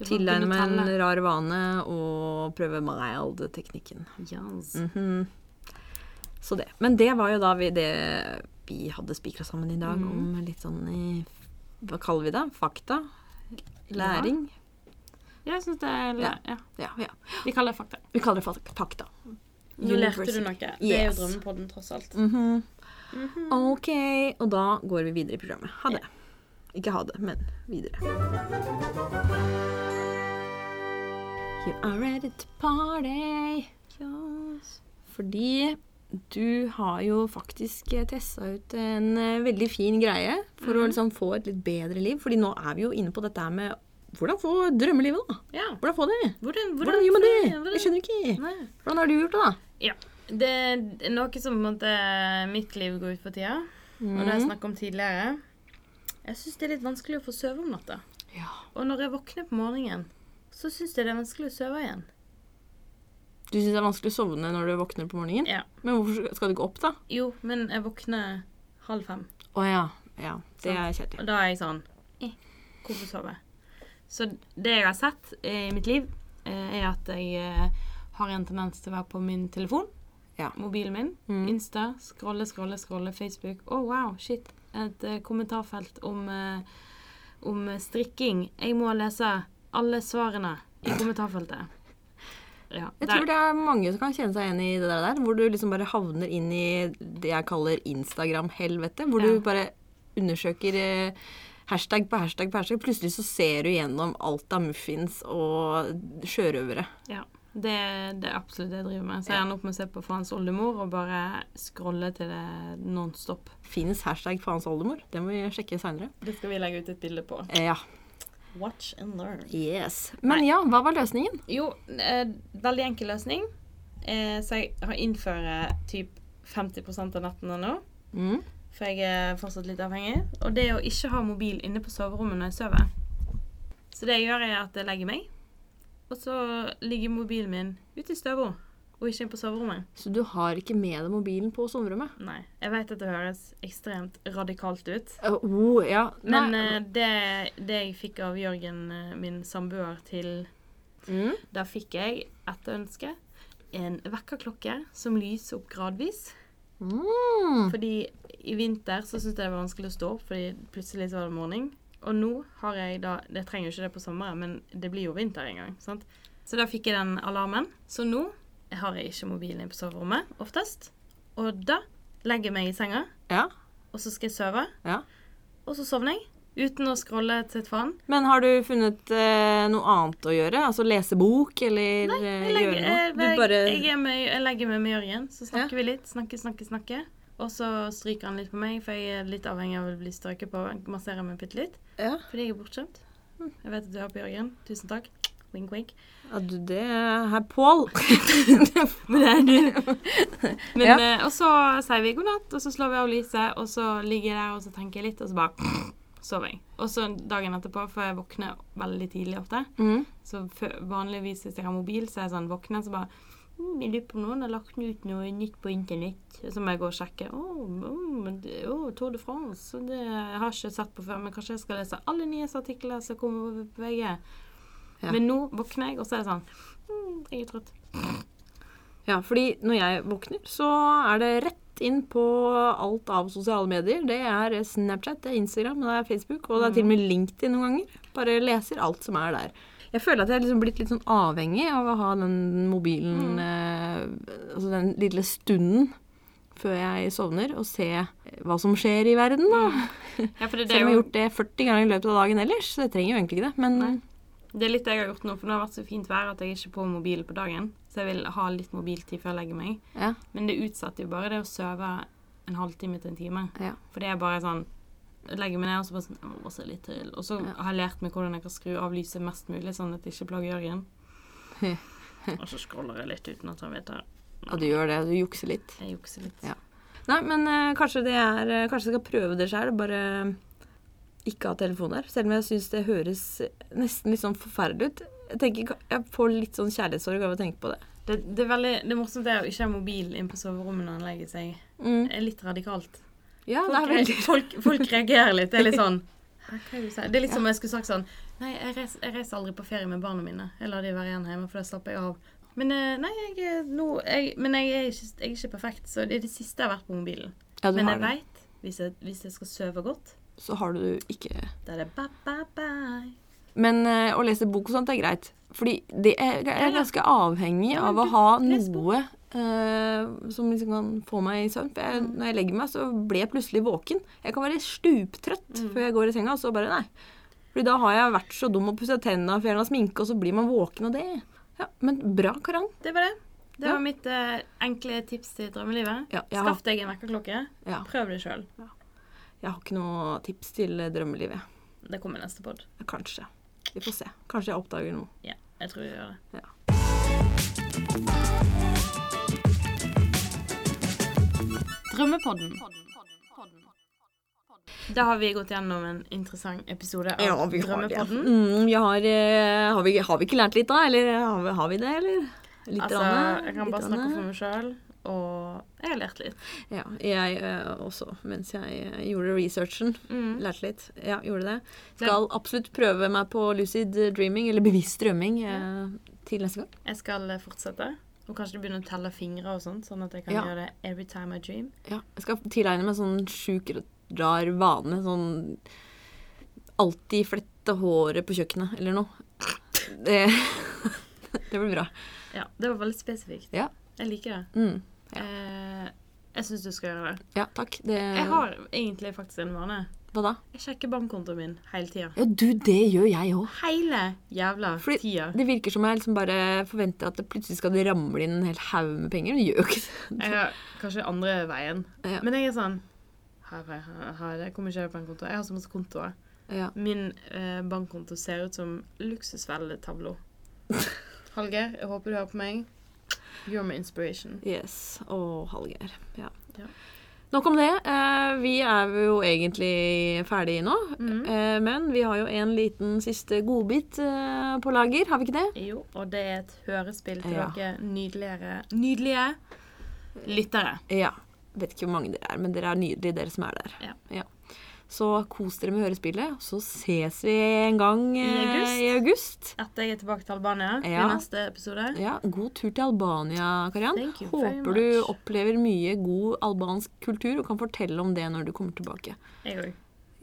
tilegne meg en rar vane og prøve mild-teknikken. Yes. Mhm. Så det. Men det var jo da vi, det vi hadde spikra sammen i dag, mm. om litt sånn i Hva kaller vi det? Fakta? Læring? Ja. Jeg syns det er Ja. ja. Ja, ja. Vi kaller det fakta. Vi kaller det fakta. Nå lærte du noe. Det er Yes. jo Drømmepodden, tross alt. Mhm. Mhm. Ok, og da går vi videre i programmet. Ha det. Ikke ha det, men videre. You are ready to party. Yes. Fordi du har jo faktisk testa ut en eh, veldig fin greie for å liksom få et litt bedre liv. Fordi nå er vi jo inne på dette med hvordan få drømmelivet, da. Ja. Hvordan få det? Hvordan, Hvordan gjør man det? hvordan- Jeg skjønner ikke. Nei. Hvordan har du gjort det, da? Ja. Det er noe som på en måte mitt liv går ut på tida, og det har jeg snakket om tidligere. Jeg syns det er litt vanskelig å få sove om natta. Ja. Og når jeg våkner på morgenen, så syns jeg det er vanskelig å sove igjen. Du syns det er vanskelig å sovne når du våkner på morgenen? Ja. Men hvorfor skal du ikke opp, da? Jo, men jeg våkner halv fem. Å ja. Ja, det er kjedelig. Og da er jeg sånn eh, Hvorfor sove? Så det jeg har sett i mitt liv, eh, er at jeg eh, har en tendens til å være på min telefon. Ja. Mobilen min. Mm. Insta. Scrolle, scrolle, scrolle. Facebook. Å, wow, shit. Et eh, kommentarfelt om, om strikking. Jeg må lese alle svarene i kommentarfeltet. Ja, Jeg tror det er mange som kan kjenne seg igjen i det der, hvor du liksom bare havner inn i det jeg kaller Instagram-helvete. Hvor Ja. du bare undersøker eh, hashtag på hashtag på hashtag. Plutselig så ser du gjennom alt av muffins og sjørøvere. Ja, det, det er absolutt det jeg driver med. Så jeg ender opp med å se på Faens oldemor og bare scrolle til det nonstop. Fins hashtag faens oldemor? Det må vi sjekke seinere. Det skal vi legge ut et bilde på. Eh, ja. Watch and learn. Yes. Men ja, hva var løsningen? Jo, eh, veldig enkel løsning. Eh, så jeg har innført typ 50% av nettene nå. Mm. For jeg er fortsatt litt avhengig. Og det å ikke ha mobil inne på soverommet når jeg sover. Så det jeg gjør, er at jeg legger meg, og så ligger mobilen min ute i støvra. Og ikke inn på soverommet. Så du har ikke med deg mobilen på soverommet? Nei. Jeg vet at det høres ekstremt radikalt ut. Uh, oh, ja. Men eh, det, det jeg fikk av Jørgen, eh, min samboer, til mm. Da fikk jeg etter ønske en vekkerklokke som lyser opp gradvis. Mm. Fordi i vinter så syntes jeg det var vanskelig å stå opp, fordi plutselig så var det morgen. Og nå har jeg da Det trenger jo ikke det på sommeren, men det blir jo vinter en gang. sant? Så da fikk jeg den alarmen. Så nå har jeg ikke mobilen på soverommet oftest. Og da legger jeg meg i senga, Ja. og så skal jeg sove. Ja. Og så sovner jeg. Uten å scrolle til et faen. Men har du funnet eh, noe annet å gjøre? Altså lese bok, eller Nei, Jeg, legger, gjøre noe? jeg, Du bare jeg, med, jeg legger meg med Jørgen, så snakker vi litt. Snakke, snakke, snakke. Og så stryker han litt på meg, for jeg er litt avhengig av å bli strøket på. Masserer meg bitte litt. ja. Fordi jeg er bortskjemt. Jeg vet at du har på Jørgen. Tusen takk. Wink, wink. ja, du, det er Pål. Men <laughs> det er du. Men, Ja. eh, og så sier vi god natt, og så slår vi av lyset, og så ligger jeg der og så tenker jeg litt, og så bare sover jeg. Og så dagen etterpå, for jeg våkner veldig tidlig ofte. Mm. Så vanligvis hvis jeg har mobil, så er jeg sånn våkner, så bare mm, Jeg lurer på om noen har lagt ut noe nytt på internett. Så må jeg gå og sjekke. Å, oh, oh, Tour de France. Det jeg har ikke sett på før, men kanskje jeg skal lese alle nyhetsartikler som kommer på VG. Ja. Men nå våkner jeg, og så er det sånn mm, Jeg er trøtt. Ja, fordi når jeg våkner, så er det rett inn på alt av sosiale medier. Det er Snapchat, det er Instagram, det er Facebook, og det er til og med LinkedIn noen ganger. Bare leser alt som er der. Jeg føler at jeg er liksom blitt litt sånn avhengig av å ha den mobilen eh, Altså den lille stunden før jeg sovner, og se hva som skjer i verden, da. Ja, for det, det, Selv om jeg har gjort det 40 ganger i løpet av dagen ellers. Så jeg trenger jo egentlig ikke det. Men Nei. Det er litt det jeg har gjort nå, for nå har vært så fint vær at jeg ikke er på mobilen på dagen. Så jeg vil ha litt mobiltid før jeg legger meg. ja. Men det utsetter jo bare det å sove en halvtime til en time. ja. For det er bare sånn Jeg legger meg ned og så bare sånn Jeg må bare se litt til. Og så Ja. har jeg lært meg hvordan jeg kan skru av lyset mest mulig, sånn at det ikke plager Jørgen. <laughs> og så scroller jeg litt uten at han vet det. ja, du gjør det. Du jukser litt. Jeg jukser litt. Ja. Nei, men eh, kanskje det er eh, Kanskje jeg skal prøve det sjøl. Bare ikke ha telefon der. Selv om jeg syns det høres nesten litt sånn forferdelig ut. Jeg tenker, jeg får litt sånn kjærlighetssorg av å tenke på det. Det, det er veldig det er morsomt det å ikke ha mobil inn på soverommet når han legger seg. Mm. Det er litt radikalt. Ja, det er veldig folk, folk reagerer litt. Det er litt sånn det du sier? Det er litt som om jeg skulle sagt sånn Nei, jeg reiser, jeg reiser aldri på ferie med barna mine. Jeg lar de være igjen hjemme, for da slapper jeg av. Men eh, nei, jeg, er jeg, men jeg er, ikke, jeg er ikke perfekt, så det er det siste jeg har vært på mobilen. Ja, Men jeg veit, hvis, hvis jeg skal sove godt, Så har du ikke er ba, ba, bye. Men uh, å lese bok og sånt er greit. Fordi det er, jeg er ganske avhengig av å ha noe uh, som liksom kan få meg i søvn. For jeg, Mm. når jeg legger meg, så blir jeg plutselig våken. Jeg kan være stuptrøtt Mm. før jeg går i senga, og så bare nei. Fordi da har jeg vært så dum og pussa tenna og fjerna sminke, og så blir man våken av det. Ja, Men bra, Karan. Det var det. Det Ja. var mitt uh, enkle tips til drømmelivet. Ja, Skaff deg en vekkerklokke. ja, Prøv det sjøl. Jeg har ikke noe tips til drømmelivet. Det kommer neste pod. Kanskje. Vi får se. Kanskje jeg oppdager noe. Ja, jeg tror jeg gjør det. Ja. Drømmepodden. Da har vi gått gjennom en interessant episode av Ja, vi har det. Mm, vi har, eh, har, vi, har vi ikke lært litt da, eller har vi, har vi det, eller? Litt Altså, rann, jeg kan bare snakke rann. for meg sjøl, og jeg har lært litt. Ja, jeg uh, også, mens jeg uh, gjorde researchen. Mm. Lærte litt. Ja, gjorde det. Skal absolutt prøve meg på lucid dreaming, eller bevisst drømming, eh, til neste gang. Jeg skal eh, fortsette, og kanskje begynne å telle fingre og sånt, sånn at jeg kan Ja. gjøre det every time I dream. Ja, jeg skal tilegne meg sånn sjuk rar vane, sånn alltid flette håret på kjøkkenet, eller noe. Det, <laughs> det blir bra. Ja, det var veldig spesifikt. Ja. Jeg liker det. Mm. Eh, jeg syns du skal gjøre det. Ja, takk. Det, Jeg har egentlig faktisk en vane. Hva da? Jeg sjekker bankkontoen min hele tida. Ja, du, det gjør jeg òg. Hele jævla Fordi tida. Det virker som jeg liksom bare forventer at det plutselig skal ramle inn en hel haug med penger. Men det gjør jo ikke det. Jeg har kanskje andre veien. Ja. Men jeg er sånn her, her, her, Jeg kommer ikke på en konto. Jeg har så masse kontoer. Ja. Min eh, bankkonto ser ut som luksusvelletavlo. <laughs> Hallgeir, jeg håper du hører på meg. You're my inspiration. Yes. Og Hallgeir. Ja. Ja. Nok om det. Eh, vi er jo egentlig ferdige nå. Mm. Eh, men vi har jo en liten siste godbit eh, på lager, har vi ikke det? Jo, og det er et hørespill til Ja. dere Nydelige lyttere. Ja. Vet ikke hvor mange dere er, men dere er nydelige, dere som er der. Ja. Så kos dere med hørespillet. Så ses vi en gang I august. i august. Etter jeg er tilbake til Albania Ja. i neste episode. Ja, God tur til Albania, very Håper du opplever mye god albansk kultur og kan fortelle om det når du kommer tilbake. Jeg også.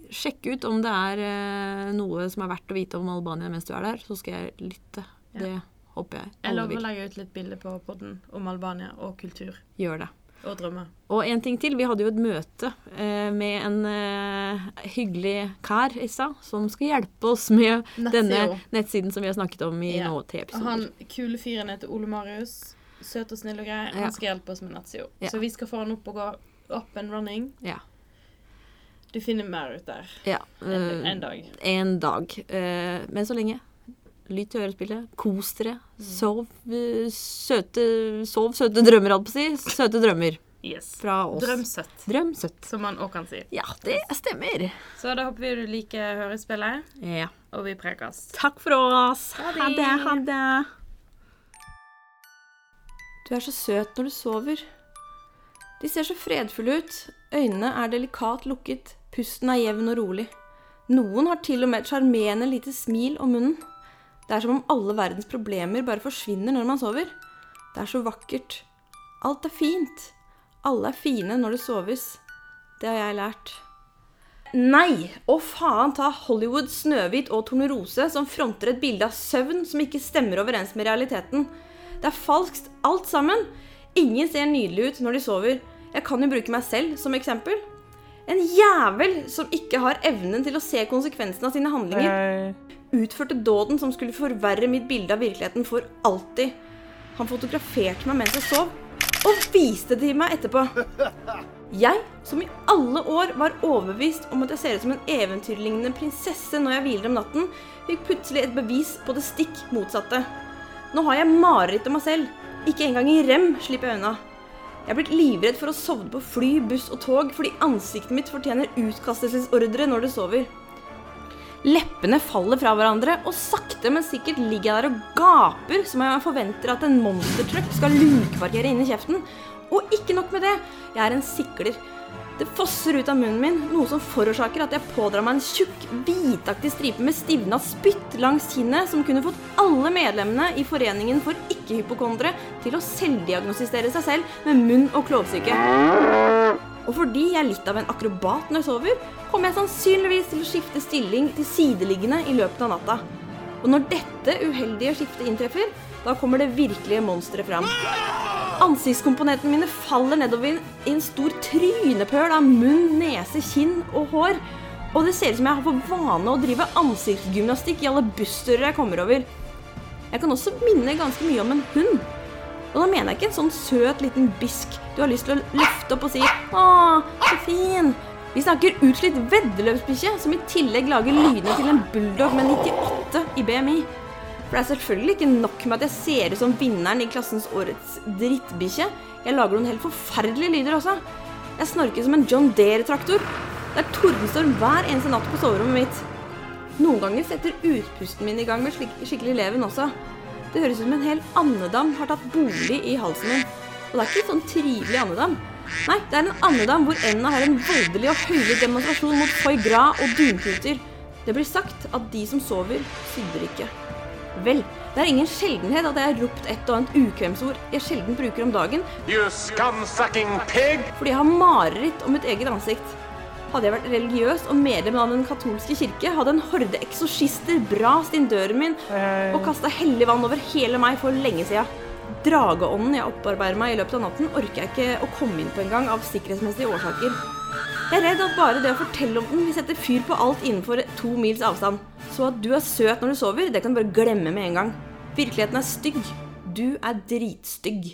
Sjekk ut om det er eh, noe som er verdt å vite om Albania mens du er der, så skal jeg lytte. Ja. Det håper jeg Jeg alle lover å legge ut litt bilder på podden om Albania og kultur Gjør det. Og drømmer. Og en ting til. Vi hadde jo et møte eh, med en eh, hyggelig kar i stad, som skal hjelpe oss med denne nettsiden som vi har snakket om i Ja. nå tre episoder. han kule fyren heter Ole Marius. Søt og snill og grei. Ja. Han skal hjelpe oss med nettsida. Ja. Så vi skal få han opp og gå up and running. Ja. Du finner mer ut der ja. en, eh, en dag. en dag. Eh, men så lenge. Lytt til hørespillet. Kos dere. Mm. Sov eh, søte Sov søte drømmer, holdt på å si. Søte drømmer. Yes. fra oss. Drømsøtt, Drømsøtt. som man òg kan si. Ja, det stemmer. Så da håper vi du liker hørespillet, Ja. og vi prekes. Takk for oss. Ha det. Ha det. Ha det. Du er så søt når du sover. De ser så fredfulle ut. Øynene er delikat lukket. Pusten er jevn og rolig. Noen har til og med et sjarmerende lite smil om munnen. Det er som om alle verdens problemer bare forsvinner når man sover. Det er så vakkert. Alt er fint. Alle er fine når det soves. Det har jeg lært. Nei! Å faen ta Hollywood, Snøhvit og Tornerose som fronter et bilde av søvn som ikke stemmer overens med realiteten. Det er falskt, alt sammen. Ingen ser nydelig ut når de sover. Jeg kan jo bruke meg selv som eksempel. En jævel som ikke har evnen til å se konsekvensen av sine handlinger, utførte dåden som skulle forverre mitt bilde av virkeligheten for alltid. Han fotograferte meg mens jeg sov, og viste det til meg etterpå. Jeg, som i alle år var overbevist om at jeg ser ut som en eventyrlignende prinsesse når jeg hviler om natten, fikk plutselig et bevis på det stikk motsatte. Nå har jeg mareritt om meg selv. Ikke engang i rem slipper jeg unna. Jeg er blitt livredd for å sovne på fly, buss og tog fordi ansiktet mitt fortjener utkastelsesordre når det sover. Leppene faller fra hverandre, og sakte, men sikkert ligger jeg der og gaper som om jeg forventer at en monstertruck skal lukeparkere inn i kjeften. Og ikke nok med det, jeg er en sikler. Det fosser ut av munnen min, noe som forårsaker at jeg pådrar meg en tjukk, hvitaktig stripe med stivna spytt langs kinnet som kunne fått alle medlemmene i Foreningen for ikke-hypokondere til å selvdiagnostisere seg selv med munn- og klovsyke. Og fordi jeg er litt av en akrobat når jeg sover, kommer jeg sannsynligvis til å skifte stilling til sideliggende i løpet av natta. Og når dette uheldige skiftet inntreffer, da kommer det virkelige monsteret fram. Ansiktskomponentene mine faller nedover i en stor trynepøl av munn, nese, kinn og hår. Og det ser ut som jeg har for vane å drive ansiktsgymnastikk i alle busstører jeg kommer over. Jeg kan også minne ganske mye om en hund. Og da mener jeg ikke en sånn søt liten bisk du har lyst til å løfte opp og si 'Å, så fin'. Vi snakker utslitt veddeløpsbikkje som i tillegg lager lydene til en bulldog med 98 i BMI. For det er selvfølgelig ikke nok med at jeg ser ut som vinneren i klassens årets drittbikkje. Jeg lager noen helt forferdelige lyder også. Jeg snorker som en John Deere-traktor. Det er tordenstorm hver eneste natt på soverommet mitt. Noen ganger setter utpusten min i gang med slik, skikkelig leven også. Det høres ut som en hel andedam har tatt bolig i halsen min. Og det er ikke sånn trivelig andedam. Nei, det er en andedam hvor enda har en voldelig og høylig demonstrasjon mot foie gras og dunputer. Det blir sagt at de som sover, sydder ikke. Vel, det er ingen sjeldenhet at jeg har ropt et og annet ukvemsord jeg sjelden bruker om dagen, You pig! fordi jeg har mareritt om mitt eget ansikt. Hadde jeg vært religiøs og medlem av den katolske kirke, hadde en horde eksorsister brast inn døren min og kasta hellig vann over hele meg for lenge sida. Drageånden jeg opparbeider meg i løpet av natten, orker jeg ikke å komme inn på engang av sikkerhetsmessige årsaker. Jeg er redd at bare det å fortelle om den vil sette fyr på alt innenfor to mils avstand. Så at du er søt når du sover, det kan du bare glemme med en gang. Virkeligheten er stygg. Du er dritstygg.